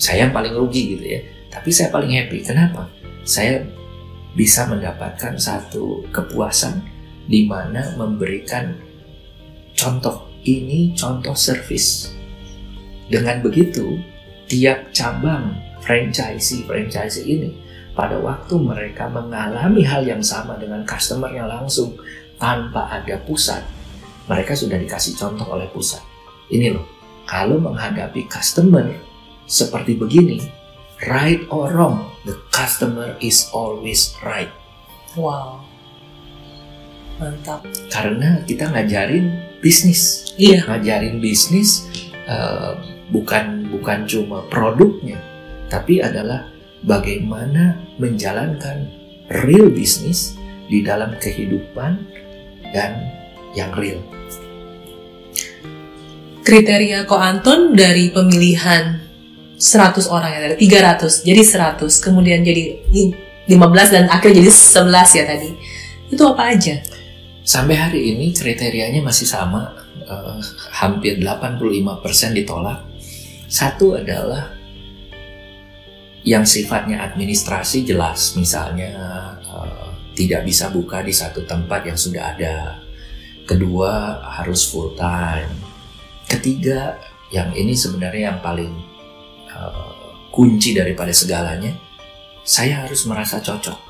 saya yang paling rugi gitu ya. Tapi saya paling happy. Kenapa? Saya bisa mendapatkan satu kepuasan di mana memberikan contoh ini contoh service. Dengan begitu, tiap cabang franchise franchise ini pada waktu mereka mengalami hal yang sama dengan customernya langsung tanpa ada pusat, mereka sudah dikasih contoh oleh pusat. Ini loh, kalau menghadapi customer seperti begini, right or wrong, the customer is always right. Wow. Mantap. Karena kita ngajarin bisnis, Iya. ngajarin bisnis eh, bukan bukan cuma produknya, tapi adalah bagaimana menjalankan real bisnis di dalam kehidupan dan yang real. Kriteria Ko Anton dari pemilihan 100 orang ya, dari 300 jadi 100, kemudian jadi li- 15 dan akhirnya jadi 11 ya tadi. Itu apa aja? Sampai hari ini kriterianya masih sama, eh, hampir 85% ditolak. Satu adalah yang sifatnya administrasi jelas, misalnya eh, tidak bisa buka di satu tempat yang sudah ada. Kedua harus full time. Ketiga, yang ini sebenarnya yang paling eh, kunci daripada segalanya, saya harus merasa cocok.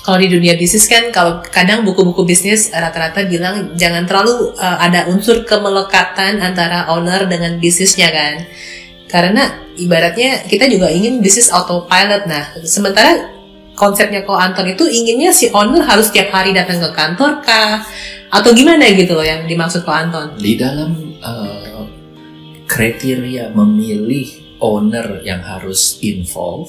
Kalau di dunia bisnis kan, kalau kadang buku-buku bisnis rata-rata bilang jangan terlalu uh, ada unsur kemelekatan antara owner dengan bisnisnya kan. Karena ibaratnya kita juga ingin bisnis autopilot. Nah, sementara konsepnya Ko Anton itu inginnya si owner harus tiap hari datang ke kantor kah? Atau gimana gitu loh yang dimaksud Ko Anton? di dalam eh, kriteria memilih owner yang harus involve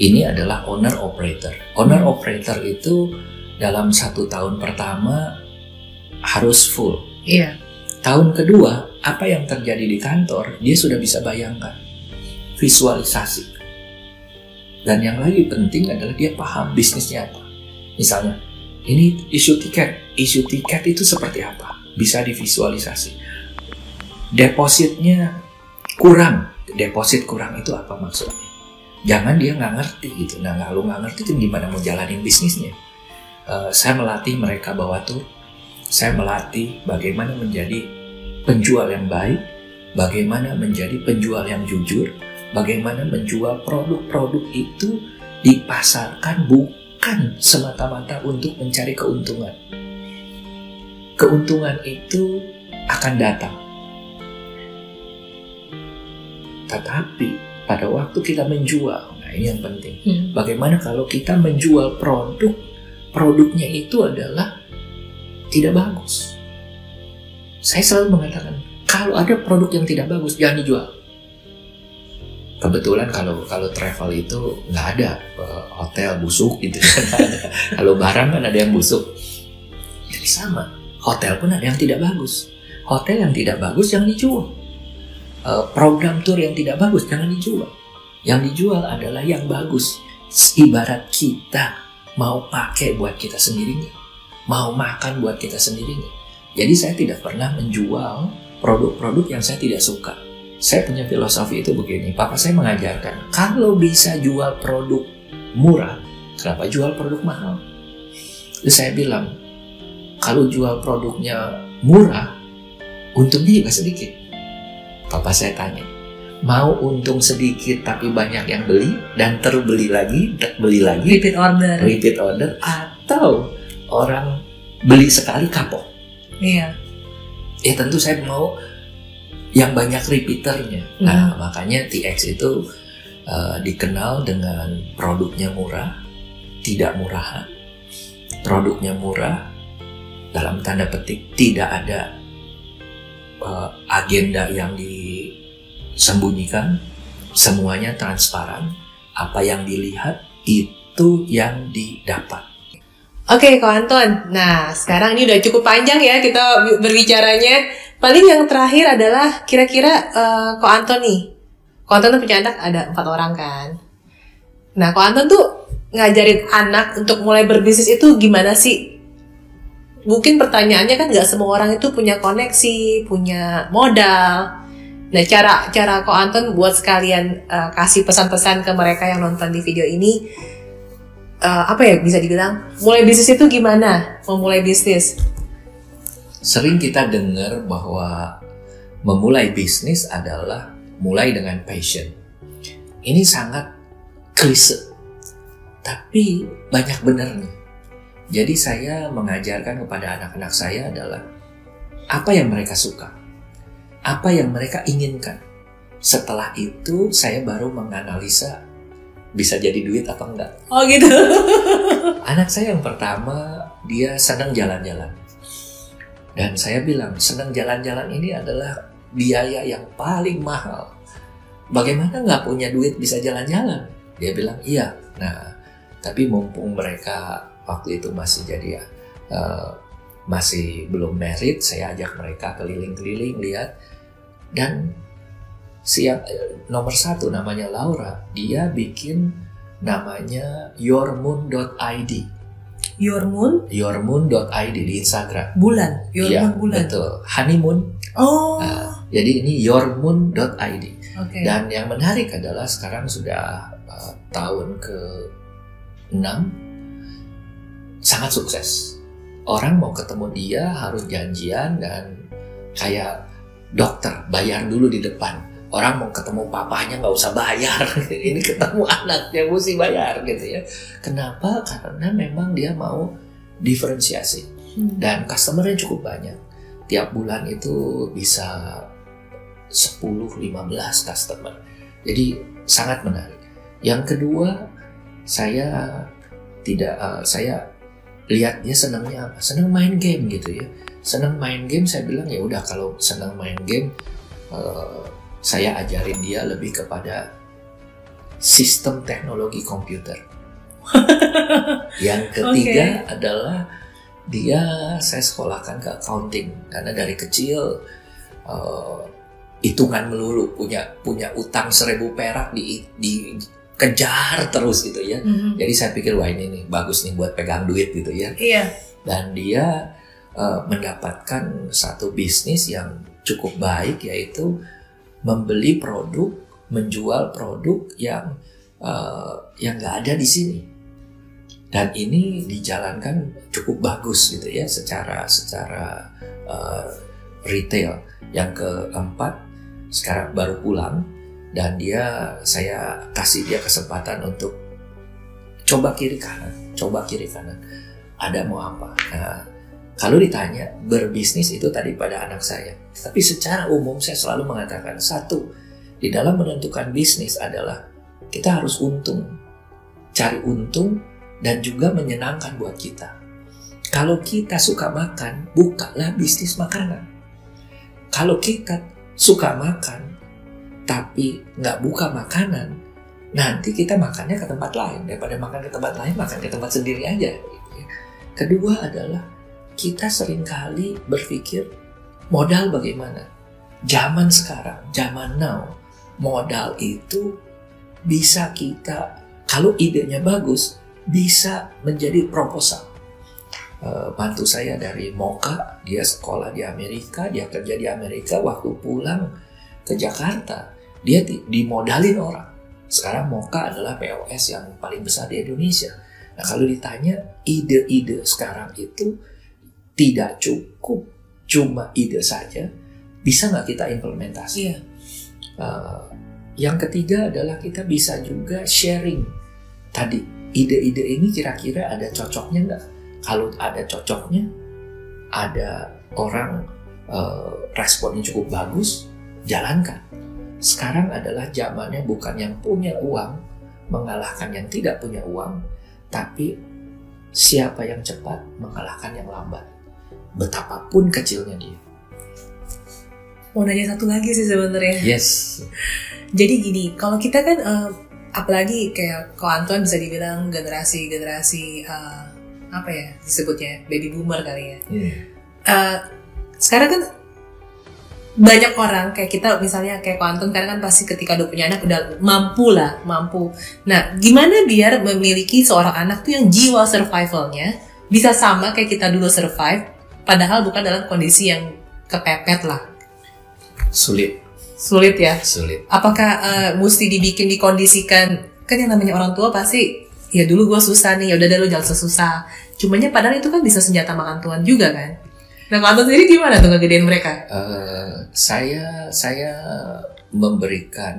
ini adalah owner operator. Owner operator itu dalam satu tahun pertama harus full. Iya. Tahun kedua apa yang terjadi di kantor dia sudah bisa bayangkan visualisasi. Dan yang lagi penting adalah dia paham bisnisnya apa. Misalnya ini isu tiket, isu tiket itu seperti apa? Bisa divisualisasi. Depositnya kurang. Deposit kurang itu apa maksudnya? Jangan dia nggak ngerti gitu. Nah kalau nggak ngerti kan gimana mau jalanin bisnisnya. Uh, saya melatih mereka bahwa tuh saya melatih bagaimana menjadi penjual yang baik, bagaimana menjadi penjual yang jujur, bagaimana menjual produk-produk itu dipasarkan bukan semata-mata untuk mencari keuntungan. Keuntungan itu akan datang. Tetapi pada waktu kita menjual, nah ini yang penting. Hmm. Bagaimana kalau kita menjual produk, produknya itu adalah tidak bagus. Saya selalu mengatakan, kalau ada produk yang tidak bagus, jangan dijual. Kebetulan kalau kalau travel itu nggak ada eh, hotel busuk gitu. Kalau barang kan ada yang busuk. Jadi sama, hotel pun ada yang tidak bagus. Hotel yang tidak bagus jangan dijual. Eh, program tour yang tidak bagus jangan dijual. Yang dijual adalah yang bagus. Ibarat kita mau pakai buat kita sendiri nggak? Mau makan buat kita sendiri nggak? Jadi saya tidak pernah menjual produk-produk yang saya tidak suka. Saya punya filosofi itu begini. Papa saya mengajarkan, kalau bisa jual produk murah, kenapa jual produk mahal? Terus saya bilang, kalau jual produknya murah, untungnya juga sedikit. Papa saya tanya, mau untung sedikit tapi banyak yang beli dan terbeli lagi, beli lagi, Repeat order. repeat order, atau orang beli sekali kapok. Iya. Ya tentu saya mau yang banyak repeaternya. Nah makanya TX itu uh, dikenal dengan produknya murah, tidak murahan. Produknya murah, dalam tanda petik tidak ada uh, agenda yang disembunyikan, semuanya transparan. Apa yang dilihat itu yang didapat. Oke, Ko Anton. Nah, sekarang ini udah cukup panjang ya kita berbicaranya. Paling yang terakhir adalah kira-kira eh, Ko Anton nih. Ko Anton tuh punya anak ada empat orang kan. Nah, Ko Anton tuh ngajarin anak untuk mulai berbisnis itu gimana sih? Mungkin pertanyaannya kan nggak semua orang itu punya koneksi, punya modal. Nah, cara cara Ko Anton buat sekalian eh, kasih pesan-pesan ke mereka yang nonton di video ini eh, apa ya bisa dibilang mulai bisnis itu gimana memulai bisnis Sering kita dengar bahwa memulai bisnis adalah mulai dengan passion. Ini sangat klise, tapi banyak benarnya. Jadi saya mengajarkan kepada anak-anak saya adalah apa yang mereka suka, apa yang mereka inginkan. Setelah itu saya baru menganalisa bisa jadi duit apa enggak. oh gitu Anak saya yang pertama dia senang jalan-jalan. Dan saya bilang senang jalan-jalan ini adalah biaya yang paling mahal. Bagaimana nggak punya duit bisa jalan-jalan? Dia bilang iya. Nah, tapi mumpung mereka waktu itu masih jadi eh, masih belum merit, saya ajak mereka keliling-keliling lihat dan siang eh, nomor satu namanya Laura, dia bikin namanya yourmoon.id your moon yourmoon.id di Instagram. bulan your Iya, moon bulan betul. Honeymoon. oh Nah, jadi ini yourmoon.id. oke Dan yang menarik adalah sekarang sudah uh, tahun ke 6 sangat sukses. Orang mau ketemu dia harus janjian dan kayak dokter bayar dulu di depan. Orang mau ketemu papanya nggak usah bayar. Ini ketemu anaknya mesti bayar gitu ya. Kenapa? Karena memang dia mau diferensiasi Hmm. dan customernya cukup banyak. Tiap bulan itu bisa 10-15 customer. Jadi sangat menarik. Yang kedua, saya tidak uh, saya lihat dia senangnya apa? Senang main game gitu ya. Senang main game saya bilang ya udah kalau senang main game uh, saya ajarin dia lebih kepada sistem teknologi komputer. Yang ketiga adalah dia saya sekolahkan ke accounting karena dari kecil uh, hitungan melulu punya punya utang seribu perak di dikejar terus gitu ya. Mhm. Jadi saya pikir wah ini nih bagus nih buat pegang duit gitu ya. iya Dan dia uh, mendapatkan satu bisnis yang cukup baik yaitu membeli produk, menjual produk yang uh, yang nggak ada di sini. dan ini dijalankan cukup bagus gitu ya secara secara uh, retail. Yang keempat sekarang baru pulang dan dia saya kasih dia kesempatan untuk coba kiri kanan, coba kiri kanan. Ada mau apa? Nah, kalau ditanya berbisnis itu tadi pada anak saya. Tapi secara umum saya selalu mengatakan satu, di dalam menentukan bisnis adalah kita harus untung. Cari untung dan juga menyenangkan buat kita. Kalau kita suka makan, bukalah bisnis makanan. Kalau kita suka makan, tapi nggak buka makanan, nanti kita makannya ke tempat lain. Daripada makan ke tempat lain, makan ke tempat sendiri aja. Kedua adalah kita sering kali berpikir modal bagaimana. Zaman sekarang, zaman now, modal itu bisa kita, kalau idenya bagus, bisa menjadi proposal. Uh, bantu saya dari Moka, dia sekolah di Amerika, dia kerja di Amerika, waktu pulang ke Jakarta, dia dimodalin orang. Sekarang Moka adalah POS yang paling besar di Indonesia. Nah kalau ditanya ide-ide sekarang itu tidak cukup cuma ide saja, bisa nggak kita implementasi? Iya. Uh, yang ketiga adalah kita bisa juga sharing. Tadi ide-ide ini kira-kira ada cocoknya nggak? Kalau ada cocoknya, ada orang uh, responnya cukup bagus, jalankan. Sekarang adalah zamannya bukan yang punya uang mengalahkan yang tidak punya uang, tapi siapa yang cepat mengalahkan yang lambat betapapun kecilnya dia. Mau nanya satu lagi sih sebenarnya. Yes. Jadi gini, kalau kita kan uh, apalagi kayak kalau Anton bisa dibilang generasi generasi uh, apa ya disebutnya baby boomer kali ya. Yeah. Uh, sekarang kan banyak orang kayak kita misalnya kayak Anton karena kan pasti ketika udah punya anak udah mampu lah mampu. Nah gimana biar memiliki seorang anak tuh yang jiwa survivalnya bisa sama kayak kita dulu survive padahal bukan dalam kondisi yang kepepet lah. Sulit. Sulit ya. Sulit. Apakah uh, mesti dibikin dikondisikan? Kan yang namanya orang tua pasti ya dulu gue susah nih, ya udah deh lu jangan susah. Cumanya padahal itu kan bisa senjata makan Tuhan juga kan. Nah kalau sendiri gimana tuh ngegedein mereka? Uh, saya saya memberikan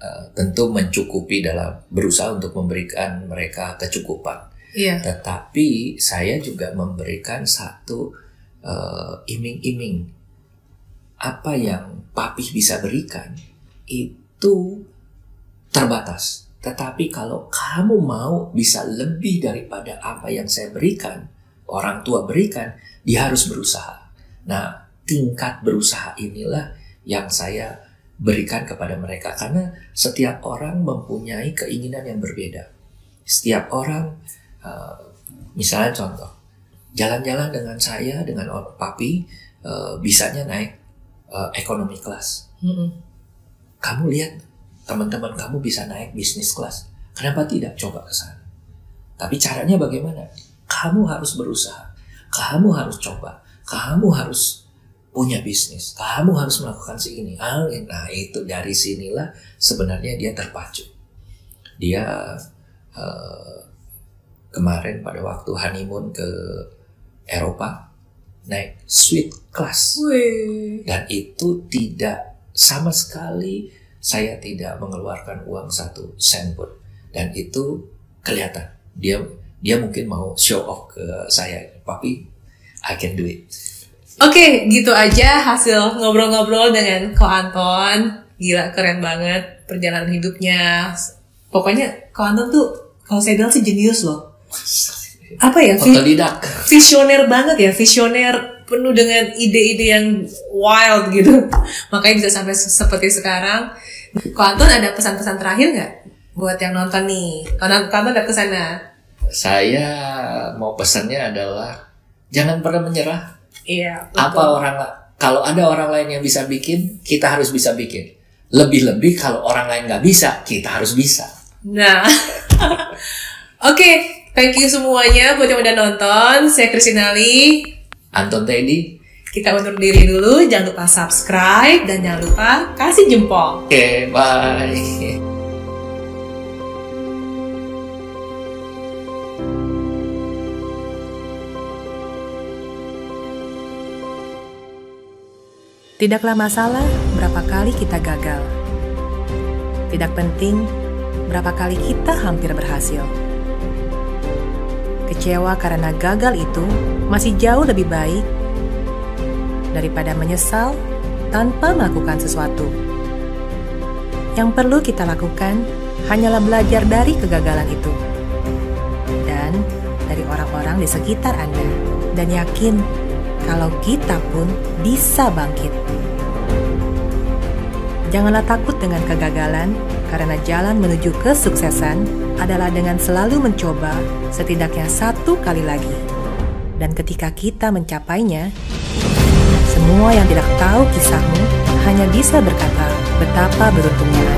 uh, tentu mencukupi dalam berusaha untuk memberikan mereka kecukupan. Iya. Tetapi saya juga memberikan satu uh, iming-iming apa yang papih bisa berikan itu terbatas. Tetapi kalau kamu mau bisa lebih daripada apa yang saya berikan, orang tua berikan, dia harus berusaha. Nah, tingkat berusaha inilah yang saya berikan kepada mereka karena setiap orang mempunyai keinginan yang berbeda. Setiap orang, uh, misalnya contoh, jalan-jalan dengan saya dengan papi uh, bisanya naik uh, ekonomi kelas. Mm -hmm. Kamu lihat teman-teman kamu bisa naik bisnis kelas. Kenapa tidak coba ke sana? Tapi caranya bagaimana? Kamu harus berusaha. Kamu harus coba. Kamu harus punya bisnis. Kamu harus melakukan si ini. Ah, nah itu dari sinilah sebenarnya dia terpacu. Dia uh, kemarin pada waktu honeymoon ke Eropa naik suite class. Wih. dan itu tidak sama sekali saya tidak mengeluarkan uang satu sen pun. Dan itu kelihatan. Dia dia mungkin mau show off ke saya. Papi I can do it. Oke, okay, gitu aja hasil ngobrol-ngobrol dengan Ko Anton. Gila, keren banget perjalanan hidupnya. Pokoknya Ko Anton tuh, kalau saya bilang sih jenius loh apa ya? Otodidak. visioner banget ya visioner penuh dengan ide-ide yang wild gitu. Makanya bisa sampai seperti sekarang. Kok Anton ada pesan-pesan terakhir nggak buat yang nonton nih? Kalau Anton ada ke sana saya mau pesannya adalah jangan pernah menyerah. Iya betul. apa orang kalau ada orang lain yang bisa bikin kita harus bisa bikin. Lebih-lebih kalau orang lain nggak bisa kita harus bisa. Nah. Oke okay. Thank you semuanya buat yang udah nonton. Saya Christina Lee. Anton Teddy. Kita undur diri dulu. Jangan lupa subscribe dan jangan lupa kasih jempol. Oke, okay, bye. Tidaklah masalah berapa kali kita gagal. Tidak penting berapa kali kita hampir berhasil. Kecewa karena gagal itu masih jauh lebih baik daripada menyesal tanpa melakukan sesuatu. Yang perlu kita lakukan hanyalah belajar dari kegagalan itu dan dari orang-orang di sekitar Anda, dan yakin kalau kita pun bisa bangkit. Janganlah takut dengan kegagalan, karena jalan menuju kesuksesan adalah dengan selalu mencoba setidaknya satu kali lagi. Dan ketika kita mencapainya, semua yang tidak tahu kisahmu hanya bisa berkata betapa beruntungnya